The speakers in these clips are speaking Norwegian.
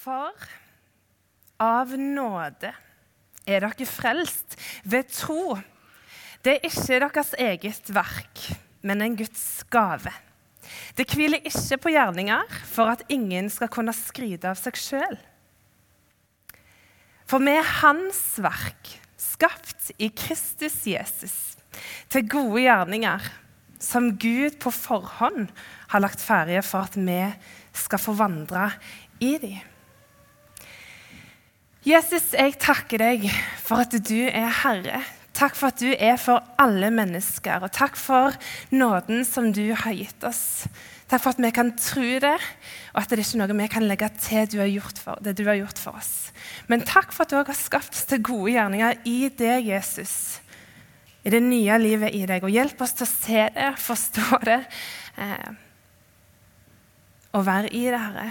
For av nåde er dere frelst ved tro. Det er ikke deres eget verk, men en Guds gave. Det hviler ikke på gjerninger for at ingen skal kunne skryte av seg sjøl. For vi er Hans verk, skapt i Kristus Jesus, til gode gjerninger, som Gud på forhånd har lagt ferdige for at vi skal få vandre i dem. Jesus, jeg takker deg for at du er Herre. Takk for at du er for alle mennesker, og takk for nåden som du har gitt oss. Takk for at vi kan tro det, og at det er ikke noe vi kan legge til du for, det du har gjort for oss. Men takk for at du også har skapt oss til gode gjerninger i det, Jesus. I det nye livet i deg. Og hjelp oss til å se det, forstå det eh, og være i det, Herre.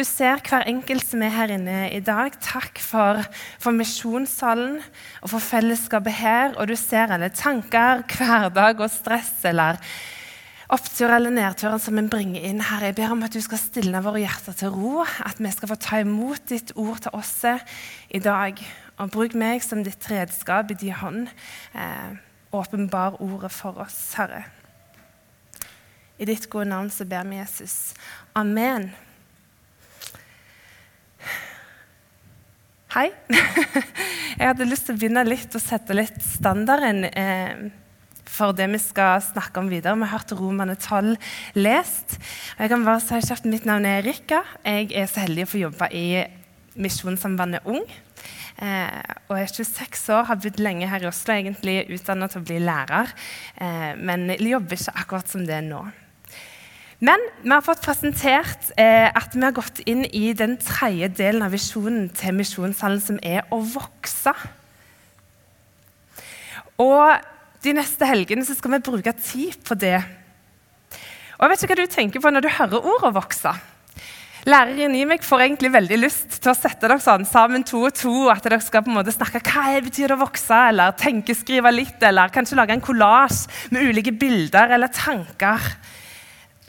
Du ser hver enkelt som er her inne i dag. Takk for, for misjonssalen og for fellesskapet her. Og du ser alle tanker, hverdag og stress eller opptur eller nedturen som en bringer inn her. Jeg ber om at du skal stilne våre hjerter til ro, at vi skal få ta imot ditt ord til oss i dag. Og bruk meg som ditt redskap i din hånd. Eh, åpenbar ordet for oss, Herre. I ditt gode navn så ber vi Jesus. Amen. Hei. Jeg hadde lyst til å begynne litt og sette litt standarden eh, for det vi skal snakke om videre. Vi har hørt Romane 12 lest. Jeg kan bare si kjapt, Mitt navn er Rikka. Jeg er så heldig å få jobbe i Misjonssambandet Ung. Eh, og jeg er 26 år, har bodd lenge her i Oslo, egentlig utdannet til å bli lærer. Eh, men jeg jobber ikke akkurat som det er nå. Men vi har fått presentert eh, at vi har gått inn i den tredje delen av visjonen til Misjonssalen, som er å vokse. Og de neste helgene skal vi bruke tid på det. Og jeg vet ikke hva du tenker på når du hører ordet 'vokse'. Læreren i meg får egentlig veldig lyst til å sette dere sånn sammen to og to. At dere skal på en måte snakke hva det betyr å vokse, eller tenkeskrive litt, eller kanskje lage en kollasj med ulike bilder eller tanker.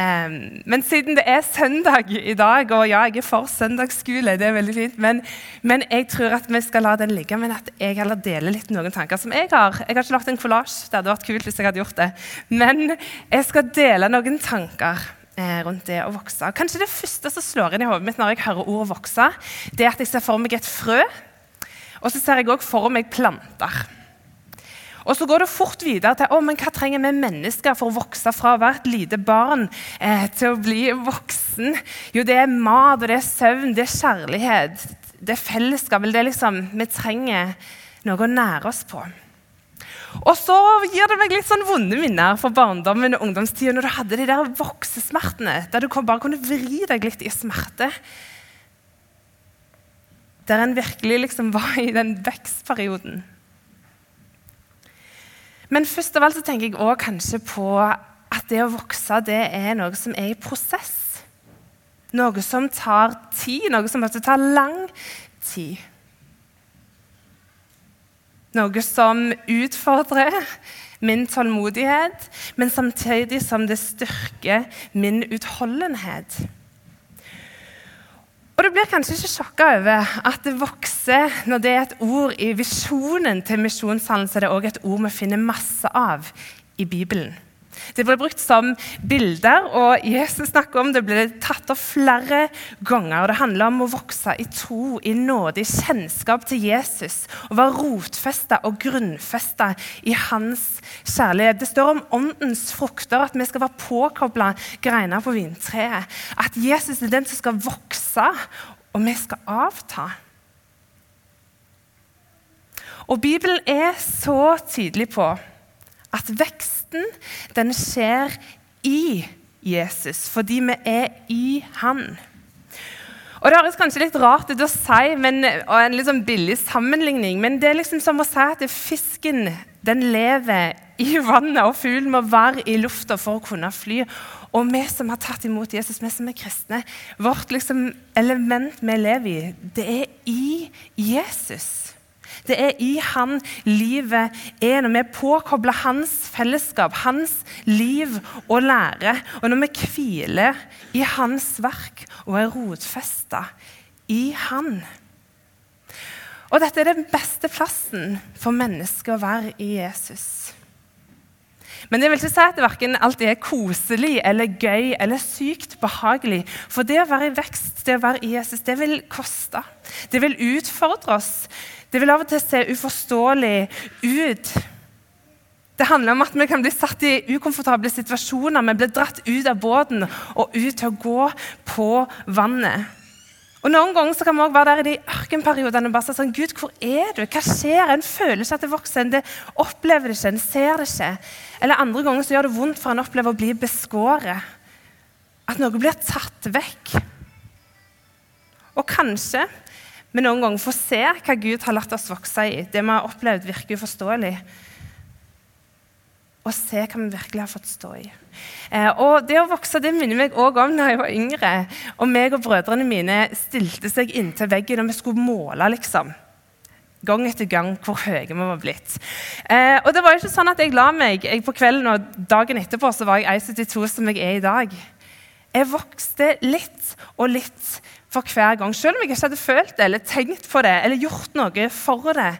Um, men siden det er søndag i dag, og ja, jeg er for søndagsskole, det er veldig fint, men, men, jeg tror at vi skal la den ligge. Men at jeg heller deler litt noen tanker som jeg har. Jeg har ikke lagt en kollasj. Det hadde vært kult hvis jeg hadde gjort det. Men jeg skal dele noen tanker eh, rundt det å vokse. Kanskje det første som slår inn i hodet mitt når jeg hører ordet 'vokse', det er at jeg ser for meg et frø. Og så ser jeg òg for meg planter. Og så går det fort videre til oh, men hva trenger vi mennesker for å vokse fra å være et lite barn eh, til å bli voksen. Jo, det er mat, og det er søvn, det er kjærlighet, det er fellesskap. Det er liksom, vi trenger noe å nære oss på. Og så gir det meg litt sånn vonde minner fra barndommen og ungdomstida når du hadde de der voksesmertene, der du bare kunne vri deg litt i smerte. Der en virkelig liksom var i den vekstperioden. Men først av alt så tenker jeg også kanskje på at det å vokse det er noe som er i prosess. Noe som tar tid, noe som måtte ta lang tid. Noe som utfordrer min tålmodighet, men samtidig som det styrker min utholdenhet. Og Du blir kanskje ikke sjokka over at det vokser når det er et ord i visjonen til misjonshallen, så er det òg et ord vi finner masse av i Bibelen. Det ble brukt som bilder, og Jesus snakker om det ble tatt opp flere ganger. og Det handler om å vokse i tro, i nåde, i kjennskap til Jesus. Å være rotfesta og grunnfesta i hans kjærlighet. Det står om åndens frukter, at vi skal være påkobla greiner på vintreet. At Jesus er den som skal vokse, og vi skal avta. Og Bibelen er så tydelig på at veksten den skjer i Jesus, fordi vi er i Han. Og Det høres kanskje litt rart ut å si, men, og en litt sånn billig sammenligning, men det er liksom som å si at fisken den lever i vannet, og fuglen må være i lufta for å kunne fly. Og vi som har tatt imot Jesus, vi som er kristne, vårt liksom element vi lever i, det er i Jesus. Det er i han livet er, når vi påkobler hans fellesskap, hans liv og lære. Og når vi hviler i hans verk og er rotfesta i Han. Og dette er den beste plassen for mennesket å være i Jesus. Men det vil ikke si at det verken alltid er koselig eller gøy eller sykt behagelig. For det å være i vekst, det å være i Jesus, det vil koste. Det vil utfordre oss. Det vil av og til se uforståelig ut. Det handler om at vi kan bli satt i ukomfortable situasjoner. Vi blir dratt ut av båten og ut til å gå på vannet. Og Noen ganger så kan vi også være der i de ørkenperiodene og bare si sånn Gud, hvor er du? Hva skjer? En føler ikke at det vokser, en opplever det ikke, en ser det ikke. Eller andre ganger så gjør det vondt for en opplever å bli beskåret. At noe blir tatt vekk. Og kanskje vi noen ganger får se hva Gud har latt oss vokse i. Det vi har opplevd, virker uforståelig og se hva vi virkelig har fått stå i. Eh, og Det å vokse det minner meg også om da jeg var yngre. Og meg og brødrene mine stilte seg inntil veggen og vi skulle måle. liksom. Gang etter gang hvor høye vi var blitt. Eh, og det var ikke sånn at Jeg la meg jeg på kvelden og dagen etterpå så var jeg 1,72 som jeg er i dag. Jeg vokste litt og litt for hver gang. Selv om jeg ikke hadde følt det eller tenkt på det eller gjort noe for det.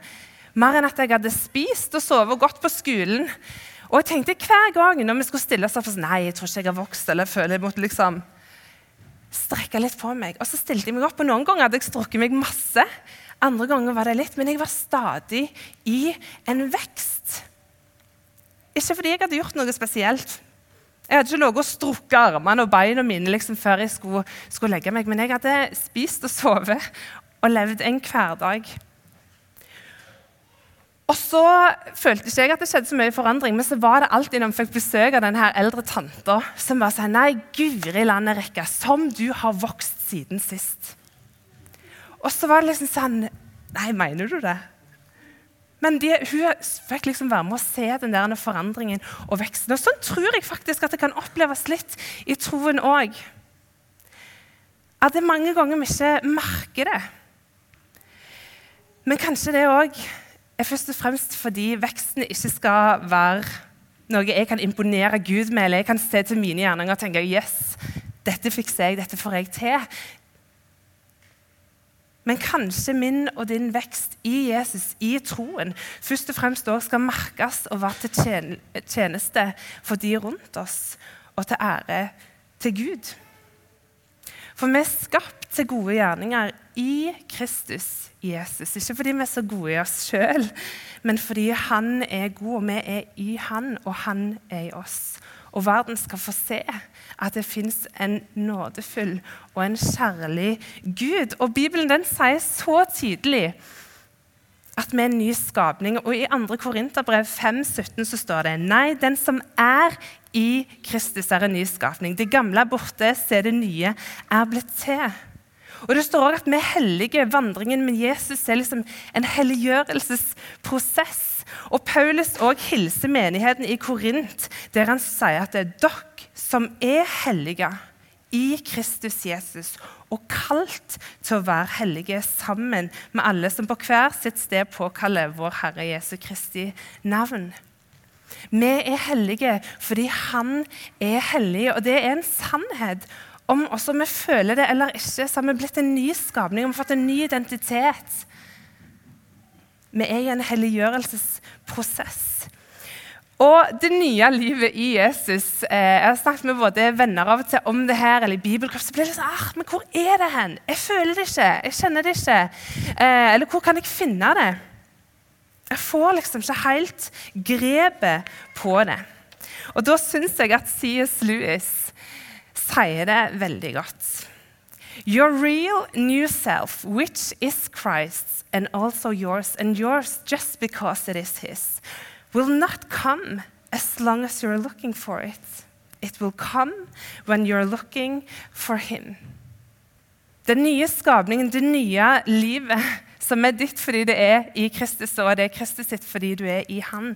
Mer enn at jeg hadde spist og sovet godt på skolen. Og jeg tenkte hver gang når vi skulle stille oss opp Nei, jeg tror ikke jeg har vokst. eller føler jeg måtte liksom strekke litt på meg. Og så stilte jeg meg opp, og Noen ganger hadde jeg strukket meg masse. Andre ganger var det litt, men jeg var stadig i en vekst. Ikke fordi jeg hadde gjort noe spesielt. Jeg hadde ikke ligget og strukket armene og beina mine liksom før jeg skulle, skulle legge meg, men jeg hadde spist og sovet og levd en hverdag. Og så følte ikke jeg at det skjedde så mye forandring, men så var det alltid når vi fikk besøk av denne eldre tanta som var sånn Nei, guri landet Rekka, som du har vokst siden sist. Og så var det liksom sånn Nei, mener du det? Men de, hun fikk liksom være med å se den der forandringen og veksten. Og sånn tror jeg faktisk at det kan oppleves litt i troen òg. At det mange ganger vi ikke merker det. Men kanskje det òg er først og fremst fordi veksten ikke skal være noe jeg kan imponere Gud med, eller jeg kan se til mine gjerninger og tenke yes, dette fikser jeg, dette får jeg til. Men kanskje min og din vekst i Jesus, i troen, først og fremst også skal merkes og være til tjeneste for de rundt oss, og til ære til Gud. For vi er skapt til gode gjerninger i Kristus Jesus. Ikke fordi vi er så gode i oss sjøl, men fordi han er god, og vi er i han, og han er i oss. Og verden skal få se at det fins en nådefull og en kjærlig Gud. Og Bibelen den sier så tydelig at vi er en ny skapning. Og I 2. Korinterbrev 5,17 så står det Nei, den som er i Kristus, er en ny skapning. Det gamle er borte, se det nye er blitt til. Og Det står også at vi hellige. Vandringen med Jesus er liksom en helliggjørelsesprosess. Og Paulus også hilser menigheten i Korint, der han sier at det er dere som er hellige i Kristus Jesus, og kalt til å være hellige sammen med alle som på hver sitt sted påkaller vår Herre Jesu Kristi navn. Vi er hellige fordi Han er hellig, og det er en sannhet om også vi føler det eller ikke, så har vi blitt en ny skapning. Vi har fått en ny identitet. Vi er i en helliggjørelsesprosess. Og det nye livet i Jesus eh, Jeg har snakket med både venner av og til om det her, eller i bibelkraft, så blir det sånn ah, Men hvor er det hen? Jeg føler det ikke. Jeg kjenner det ikke. Eh, eller hvor kan jeg finne det? Jeg får liksom ikke helt grepet på det. Og da syns jeg at C.S. Lewis sier det veldig godt. Your real new self, which is Christ's and also yours, and yours just because it is His, will not come as long as you're looking for it. It will come when you're looking for Him. Den nye skapningen, det nye livet, som er ditt fordi det er i Kristus, og det er Kristus sitt fordi du er i Han.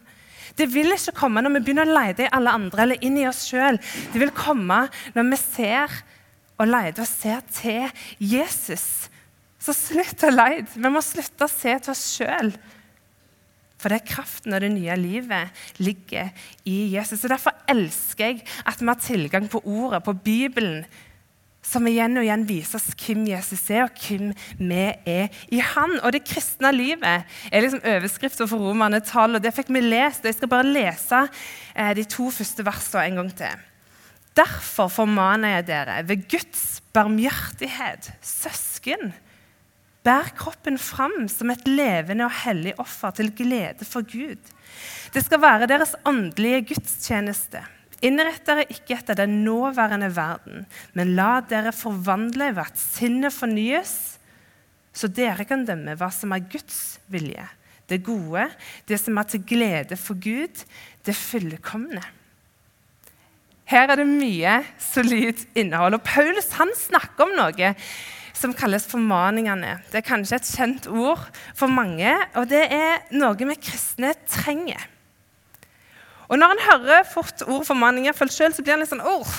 Det vil ikke komme når vi begynner å lete i alle andre eller inn i oss sjøl. Det vil komme når vi ser og leter og ser til Jesus. Så slutt å lete. Vi må slutte å se til oss sjøl. For det er kraften og det nye livet ligger i Jesus. Og Derfor elsker jeg at vi har tilgang på ordet, på Bibelen, som igjen og igjen viser oss hvem Jesus er, og hvem vi er i Han. Og det kristne livet er liksom overskriften for Romerne 12, og det fikk vi lest. og Jeg skal bare lese eh, de to første versene en gang til. Derfor formaner jeg dere ved Guds barmhjertighet, søsken, bær kroppen fram som et levende og hellig offer til glede for Gud. Det skal være deres åndelige gudstjeneste. Innrett dere ikke etter den nåværende verden, men la dere forvandle ved at sinnet fornyes, så dere kan dømme hva som er Guds vilje, det gode, det som er til glede for Gud, det fullkomne. Her er det mye solid innhold. og Paulus han snakker om noe som kalles formaningene. Det er kanskje et kjent ord for mange, og det er noe vi kristne trenger. Og Når en hører fort ord for selv, så blir en litt sånn oh,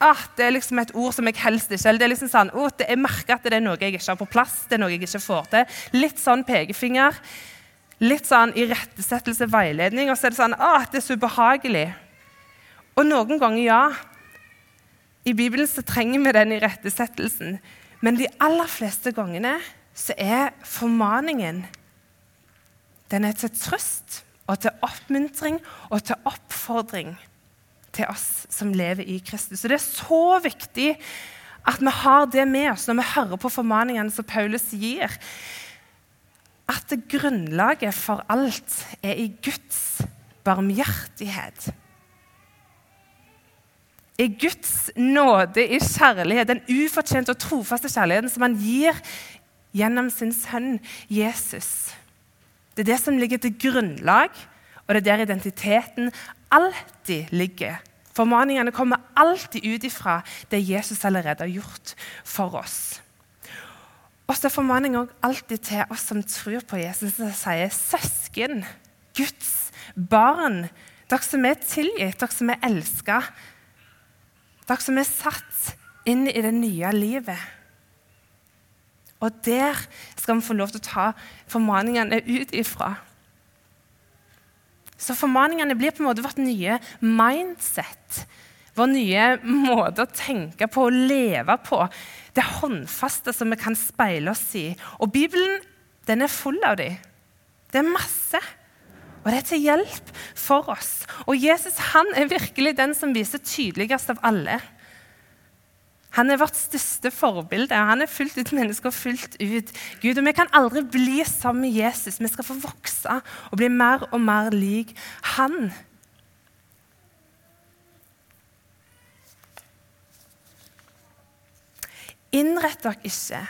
ah, Det er liksom et ord som jeg helst ikke eller det er liksom sånn, oh, det, Jeg merker at det er noe jeg ikke har på plass, det er noe jeg ikke får til. Litt sånn pekefinger. Litt sånn irettesettelse, veiledning. Og så er det sånn ah, det er så ubehagelig. Og noen ganger, ja. I Bibelen så trenger vi den irettesettelsen. Men de aller fleste gangene så er formaningen den er til trøst og til oppmuntring og til oppfordring til oss som lever i Kristus. Så Det er så viktig at vi har det med oss når vi hører på formaningene som Paulus gir. At grunnlaget for alt er i Guds barmhjertighet. I Guds nåde, i kjærlighet, den ufortjente og trofaste kjærligheten som han gir gjennom sin sønn Jesus. Det er det som ligger til grunnlag, og det er der identiteten alltid ligger. Formaningene kommer alltid ut ifra det Jesus allerede har gjort for oss. Og så er formaningen alltid til oss som tror på Jesus, som sier 'søsken', Guds barn, dere som er tilgitt, dere som er elska, dere som er satt inn i det nye livet. Og der skal vi få lov til å ta formaningene ut ifra. Så formaningene blir på en måte vårt nye mindset. Vår nye måte å tenke på og leve på. Det håndfaste som vi kan speile oss i. Og Bibelen den er full av dem. Det er masse. Og det er til hjelp for oss. Og Jesus han er virkelig den som viser tydeligst av alle. Han er vårt største forbilde. Han er fullt ut menneske og fullt ut Gud. Og Vi kan aldri bli som Jesus. Vi skal få vokse og bli mer og mer lik han. Innrett dere ikke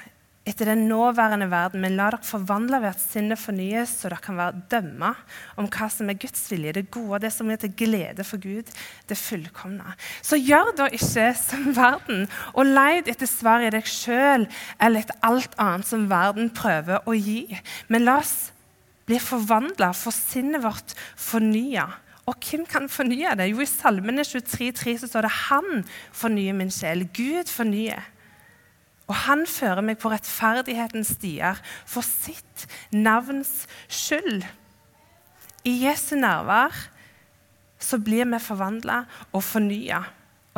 etter den nåværende verden, men la dere forvandle ved at sinnet fornyes, så dere kan være dømme om hva som er Guds vilje, det gode, det som er til glede for Gud, det fullkomne. Så gjør da ikke som verden, og leid etter svar i deg sjøl eller etter alt annet som verden prøver å gi. Men la oss bli forvandla, for sinnet vårt fornya. Og hvem kan fornye det? Jo, I Salmene 23, 23 så står det 'Han fornyer min sjel'. Gud fornyer. Og han fører meg på rettferdighetens stier for sitt navns skyld. I Jesu nærvær så blir vi forvandla og fornya.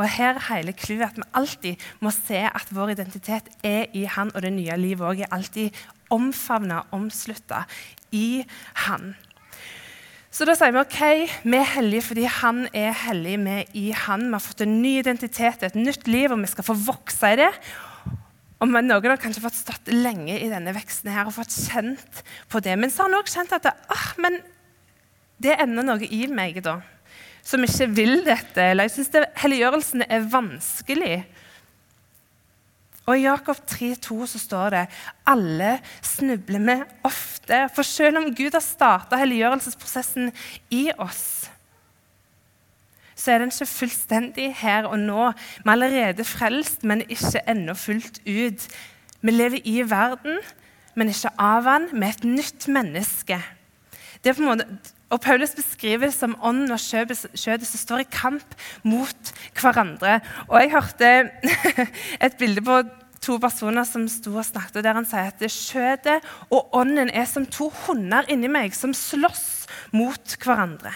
Og her er hele clouet at vi alltid må se at vår identitet er i Han, og det nye livet òg er alltid omfavna, omslutta i Han. Så da sier vi ok, vi er hellige fordi Han er hellig. Vi er i Han. Vi har fått en ny identitet, et nytt liv, og vi skal få vokse i det. Og Noen har kanskje fått stått lenge i denne veksten her og fått kjent på det. Men så har han òg kjent at det, ah, men det er enda noe i meg da, som ikke vil dette. Eller jeg syns helliggjørelsen er vanskelig. Og I Jakob 3,2 så står det alle snubler vi ofte. For selv om Gud har starta helliggjørelsesprosessen i oss, så er den ikke fullstendig her og nå. Vi er allerede frelst, men ikke ennå fullt ut. Vi lever i verden, men ikke av den. Vi er et nytt menneske. Det er på en måte, og Paulus beskriver det som ånden og kjødet som står i kamp mot hverandre. Og Jeg hørte et bilde på to personer som sto og snakket, der han sier at skjødet og ånden er som to hunder inni meg som slåss mot hverandre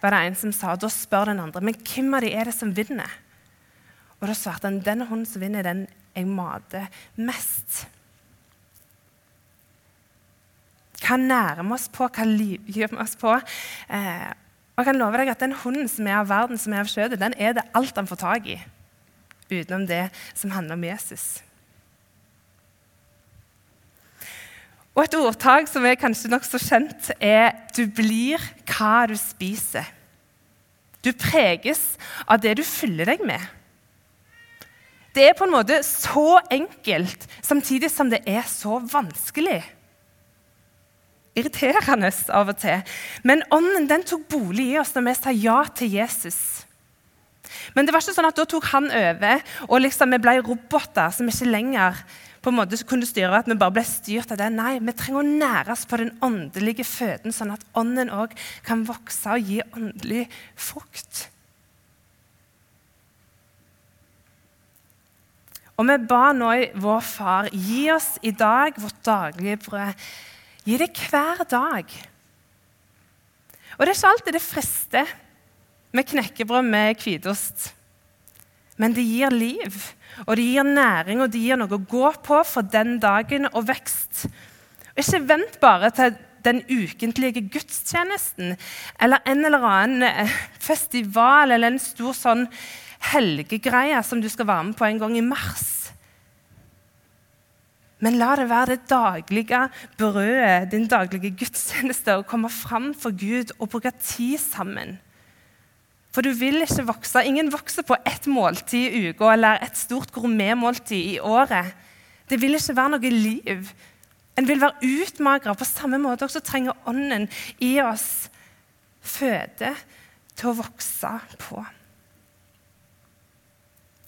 var det en som sa. Da spør den andre men hvem av de er det som vinner. Og da svarte han den hunden som vinner, den jeg mater mest. Hva nærer vi oss på? Hva lyver vi oss på? Eh, og jeg kan love deg at Den hunden som er av verden, som er av kjøttet, den er det alt han får tak i. Utenom det som handler om Jesus. Og Et ordtak som er kanskje nokså kjent, er 'du blir hva du spiser'. Du preges av det du fyller deg med. Det er på en måte så enkelt, samtidig som det er så vanskelig irriterende av og til. Men ånden den tok bolig i oss når vi sa ja til Jesus. Men det var ikke sånn at da tok han over, og liksom vi ble roboter som ikke lenger på en måte kunne styre at vi bare ble styrt av det. Nei, vi trenger å næres på den åndelige føden, sånn at ånden òg kan vokse og gi åndelig frukt. Og vi ba nå i vår Far, gi oss i dag vårt daglige brød. Gi det hver dag. Og det er ikke alltid det frister med knekkebrød med hvitost. Men det gir liv, og det gir næring, og det gir noe å gå på for den dagen og vekst. Og ikke vent bare til den ukentlige gudstjenesten eller en eller annen eh, festival eller en stor sånn helgegreie som du skal være med på en gang i mars. Men la det være det daglige brødet, din daglige gudstjeneste, å komme fram for Gud og bruke tid sammen. For du vil ikke vokse. Ingen vokser på ett måltid i uka eller et stort gourmetmåltid i året. Det vil ikke være noe liv. En vil være utmagra. På samme måte også trenger Ånden i oss føde til å vokse på.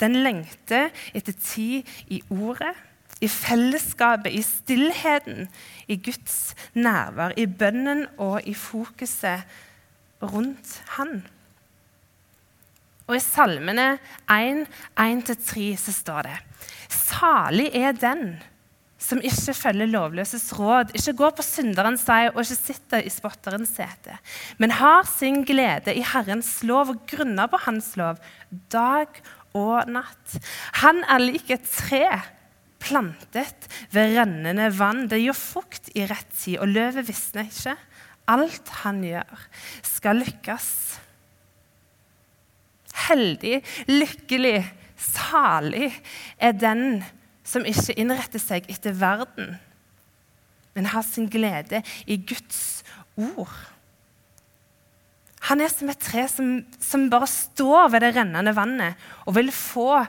Den lengter etter tid i ordet i fellesskapet, i stillheten, i Guds nærvær, i bønnen og i fokuset rundt Han. Og I Salmene 1, 1-3 så står det Salig er den som ikke følger lovløses råd, ikke går på synderens vei og ikke sitter i spotterens sete, men har sin glede i Herrens lov og grunner på Hans lov dag og natt. Han er lik et tre plantet ved rennende vann. Det gir fukt i rett tid, og løvet visner ikke. Alt han gjør, skal lykkes. Heldig, lykkelig, salig er den som ikke innretter seg etter verden, men har sin glede i Guds ord. Han er som et tre som, som bare står ved det rennende vannet og vil få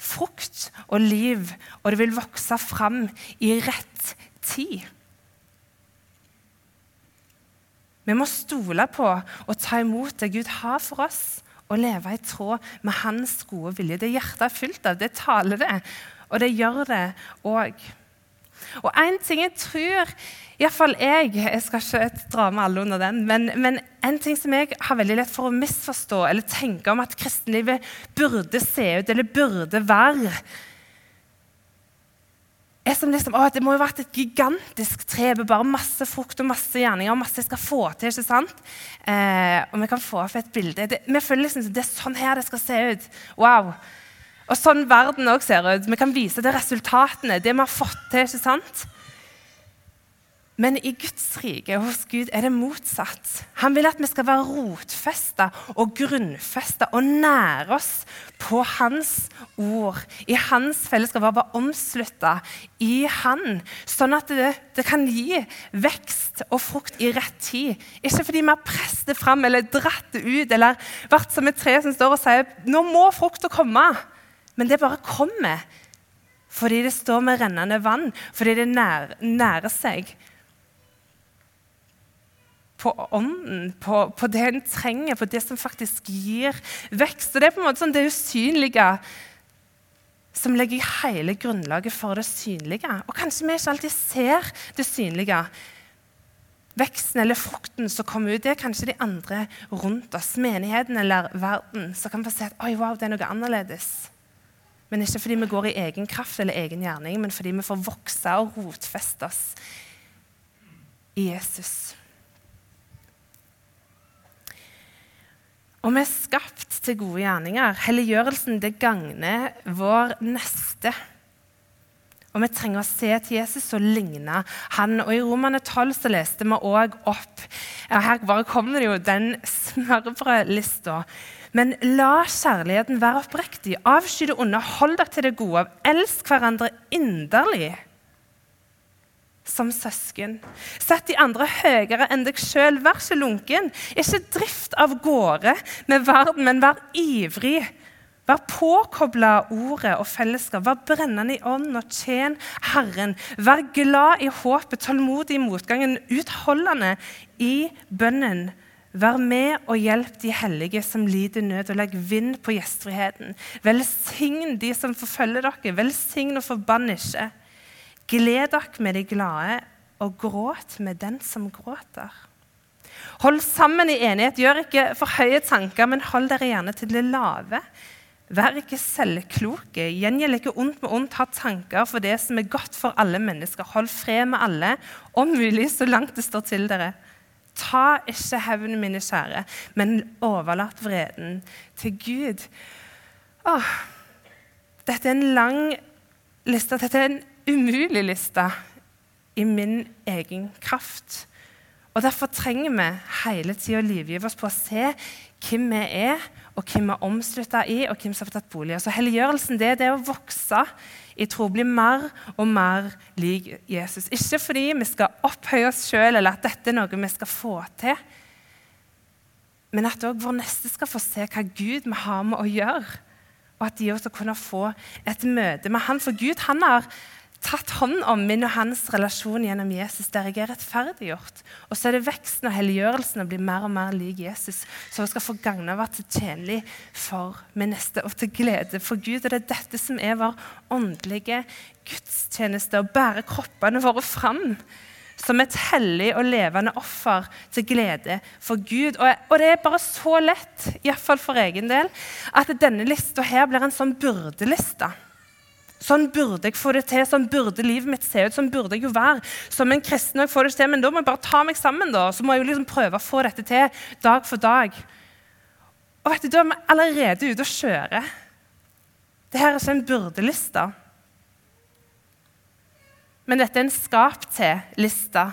frukt og liv, og det vil vokse fram i rett tid. Vi må stole på og ta imot det Gud har for oss, og leve i tråd med Hans gode vilje. Det hjertet er fylt av, det taler det, og det gjør det òg. Og én ting jeg tror Iallfall jeg Jeg skal ikke dra med alle under den. Men, men, en ting som jeg har veldig lett for å misforstå eller tenke om at kristenlivet burde se ut eller burde være, er som liksom, å, Det må jo ha vært et gigantisk tre med bare masse frukt og masse gjerninger. masse jeg skal få til, ikke sant? Eh, og vi kan få opp et bilde. Det, vi føler liksom det er sånn her det skal se ut. Wow. Og sånn verden òg ser ut. Vi kan vise til resultatene, det vi har fått til. ikke sant? Men i Guds rike hos Gud er det motsatt. Han vil at vi skal være rotfesta og grunnfesta og nære oss på Hans ord, i Hans fellesskap, være omslutta i Han, sånn at det, det, kan gi vekst og frukt i rett tid. Ikke fordi vi har presset det fram eller dratt det ut eller vært som et tre som står og sier nå må frukta komme. Men det bare kommer fordi det står med rennende vann, fordi det nær, nærer seg på ånden, på, på, det en trenger, på det som faktisk gir vekst. Og Det er på en måte sånn det usynlige som legger hele grunnlaget for det synlige. Og kanskje vi ikke alltid ser det synlige. Veksten eller frukten som kommer ut, det er kanskje de andre rundt oss, menigheten eller verden, som kan få se at oi, wow, det er noe annerledes. Men ikke fordi vi går i egen kraft eller egen gjerning, men fordi vi får vokse og rotfeste oss i Jesus. Og vi er skapt til gode gjerninger. Helliggjørelsen det gagner vår neste. Og vi trenger å se til Jesus og ligne han. Og I Romane 12 så leste vi òg opp ja, Her bare kommer det jo den smørbrødlista. Men la kjærligheten være oppriktig. Avsky det onde. Hold dere til det gode. Elsk hverandre inderlig som søsken. Sett de andre høyere enn deg sjøl. Vær ikke lunken. Ikke drift av gårde med verden, men vær ivrig. Vær påkobla ordet og fellesskap. Vær brennende i ånden og tjen Herren. Vær glad i håpet, tålmodig i motgangen, utholdende i bønnen. Vær med og hjelp de hellige som lider nød, og legg vind på gjestfriheten. Velsign de som forfølger dere. Velsign og forbann ikke. Gled dere med de glade, og gråt med den som gråter. Hold sammen i enighet. Gjør ikke for høye tanker, men hold dere gjerne til det lave. Vær ikke selvkloke. Gjengjeld ikke ondt med ondt. Ha tanker for det som er godt for alle mennesker. Hold fred med alle, om mulig så langt det står til dere. Ta ikke hevn, mine kjære, men overlat vreden til Gud. Åh, dette er en lang liste. Dette er en umulig liste i min egen kraft. Og Derfor trenger vi hele tida å livgive oss på å se hvem vi er, og hvem vi er omslutta i, og hvem som har tatt bolig. Så Helliggjørelsen det er det å vokse i tro, bli mer og mer lik Jesus. Ikke fordi vi skal opphøye oss sjøl, eller at dette er noe vi skal få til, men at òg vår neste skal få se hva Gud vi har med å gjøre. Og at de også kunne få et møte med Han. For Gud han har tatt hånd om min og hans relasjon gjennom Jesus, der jeg er rettferdiggjort. Og så er det veksten og helliggjørelsen å bli mer og mer lik Jesus, så vi skal få gagne av å være til tjenlig for min neste og til glede for Gud. Og det er dette som er vår åndelige gudstjeneste, å bære kroppene våre fram som et hellig og levende offer til glede for Gud. Og, og det er bare så lett, iallfall for egen del, at denne lista her blir en sånn byrdeliste. Sånn burde jeg få det til, sånn burde livet mitt se ut, sånn burde jeg jo være. Som en kristen jeg får det til, Men da må jeg bare ta meg sammen, da. Så må jeg jo liksom prøve å få dette til dag for dag. Og vet du, Da er vi allerede ute og kjører. Det her er ikke en byrdeliste. Men dette er en skap til-liste.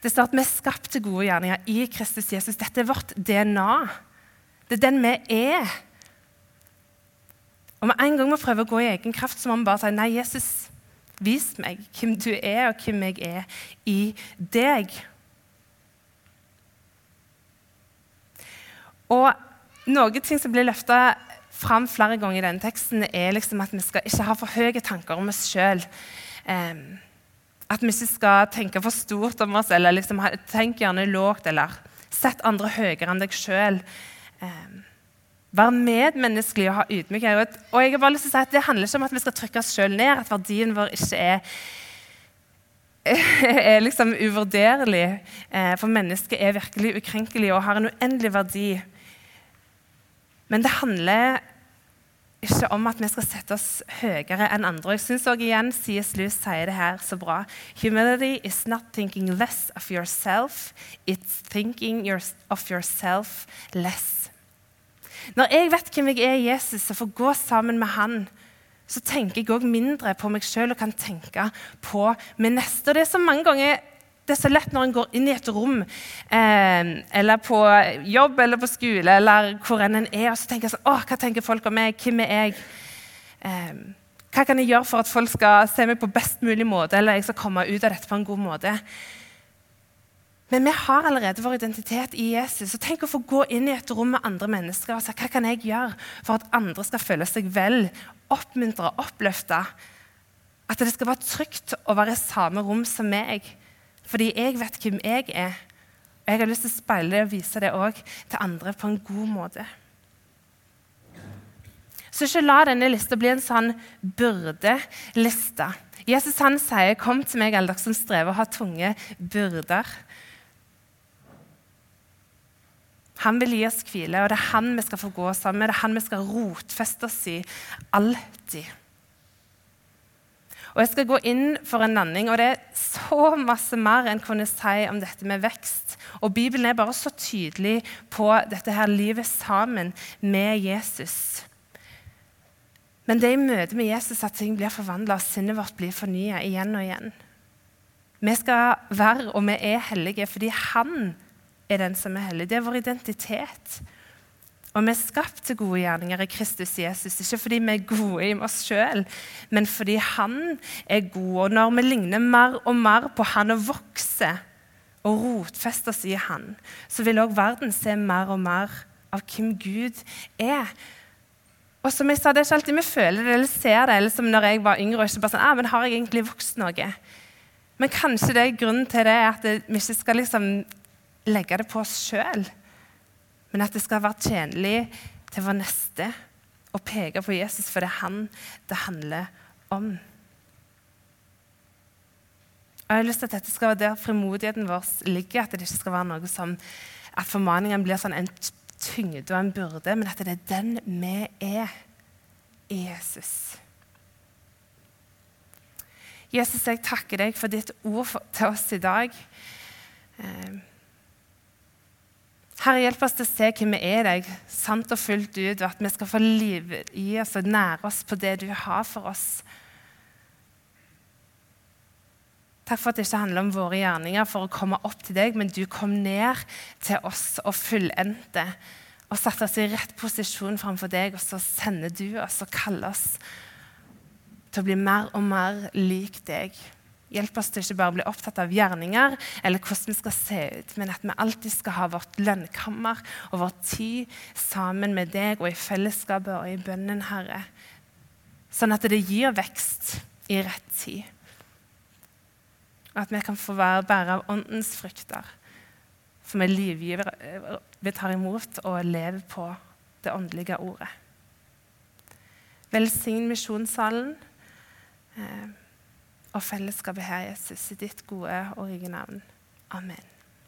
Det står at vi er skapt til gode gjerninger i Kristus Jesus. Dette er vårt DNA. Det er den vi er. Og med en gang vi prøver å gå i egen kraft, så må vi bare si nei, Jesus, vis meg hvem du er, og hvem jeg er i deg. Og noe ting som blir løfta fram flere ganger i denne teksten, er liksom at vi skal ikke ha for høye tanker om oss sjøl. At vi ikke skal tenke for stort om oss, eller liksom, tenk gjerne lågt, eller sett andre høyere enn deg sjøl. Um, Være medmenneskelig og ha ydmykhet. Og jeg har bare lyst til å si at Det handler ikke om at vi skal trykke oss sjøl ned, at verdien vår ikke er, er liksom uvurderlig. Eh, for mennesket er virkelig ukrenkelig og har en uendelig verdi. Men det handler ikke om at vi skal sette oss høyere enn andre. Jeg synes også igjen C.S. Lewis sier det her så bra. Humility is not thinking less of yourself, it's thinking of yourself less. Når jeg vet hvem jeg er i Jesus og får gå sammen med han, så tenker jeg òg mindre på meg sjøl og kan tenke på min neste. Og det er så mange ganger det er så lett når en går inn i et rom, eh, eller på jobb eller på skole, eller hvor enn en er, og så tenker jeg sånn Å, hva tenker folk om meg? Hvem er jeg? Eh, hva kan jeg gjøre for at folk skal se meg på best mulig måte, eller jeg skal komme ut av dette på en god måte? Men vi har allerede vår identitet i Jesus. Så tenk å få gå inn i et rom med andre mennesker og si hva kan jeg gjøre for at andre skal føle seg vel, oppmuntre, oppløfte. At det skal være trygt å være i samme rom som meg. Fordi jeg vet hvem jeg er. Og jeg har lyst til å speile det og vise det òg til andre på en god måte. Så ikke la denne lista bli en sånn byrdeliste. Jesus han sier, 'Kom til meg, alle dere som strever og har tunge byrder.' Han vil gi oss hvile, og det er han vi skal få gå sammen med. Det er han vi skal rotfeste oss i alltid. Og Jeg skal gå inn for en landing, og det er så masse mer enn kunne si om dette med vekst. Og Bibelen er bare så tydelig på dette her livet sammen med Jesus. Men det er i møte med Jesus at ting blir forvandla, og sinnet vårt blir fornya igjen og igjen. Vi skal være, og vi er hellige, fordi han er den som er hellig. Det er vår identitet. Og vi er skapt til gode gjerninger i Kristus Jesus, ikke fordi vi er gode i oss sjøl, men fordi Han er god. Og når vi ligner mer og mer på Han og vokser og rotfester oss i Han, så vil òg verden se mer og mer av hvem Gud er. Og som jeg sa, Det er ikke alltid vi føler det eller ser det, eller som når jeg var yngre. og ikke bare sånn, ah, men Har jeg egentlig vokst noe? Men kanskje det er grunnen til det at vi ikke skal liksom legge det på oss sjøl men at det skal være tjenlig til vår neste og peke på Jesus, for det er han det handler om. Og jeg har lyst til at dette skal være der frimodigheten vår ligger, at det ikke skal være noe som at formaningen blir sånn en tyngde og en byrde, men at det er den vi er i Jesus. Jesus, jeg takker deg for ditt ord til oss i dag. Herre, hjelp oss til å se hvem vi er i deg, sant og fullt ut, og at vi skal få liv i oss og nære oss på det du har for oss. Takk for at det ikke handler om våre gjerninger for å komme opp til deg, men du kom ned til oss og fullendte og satte oss i rett posisjon framfor deg, og så sender du oss og kaller oss til å bli mer og mer lik deg. Hjelp oss til ikke bare å bli opptatt av gjerninger eller hvordan vi skal se ut, men at vi alltid skal ha vårt lønnkammer og vår tid sammen med deg og i fellesskapet og i bønnen, Herre. Sånn at det gir vekst i rett tid. Og at vi kan få være bærere av åndens frukter, som er livgivere vi tar imot og lever på det åndelige ordet. Velsign misjonssalen. Og fellesskapet her, Jesus, i ditt gode og rike navn. Amen.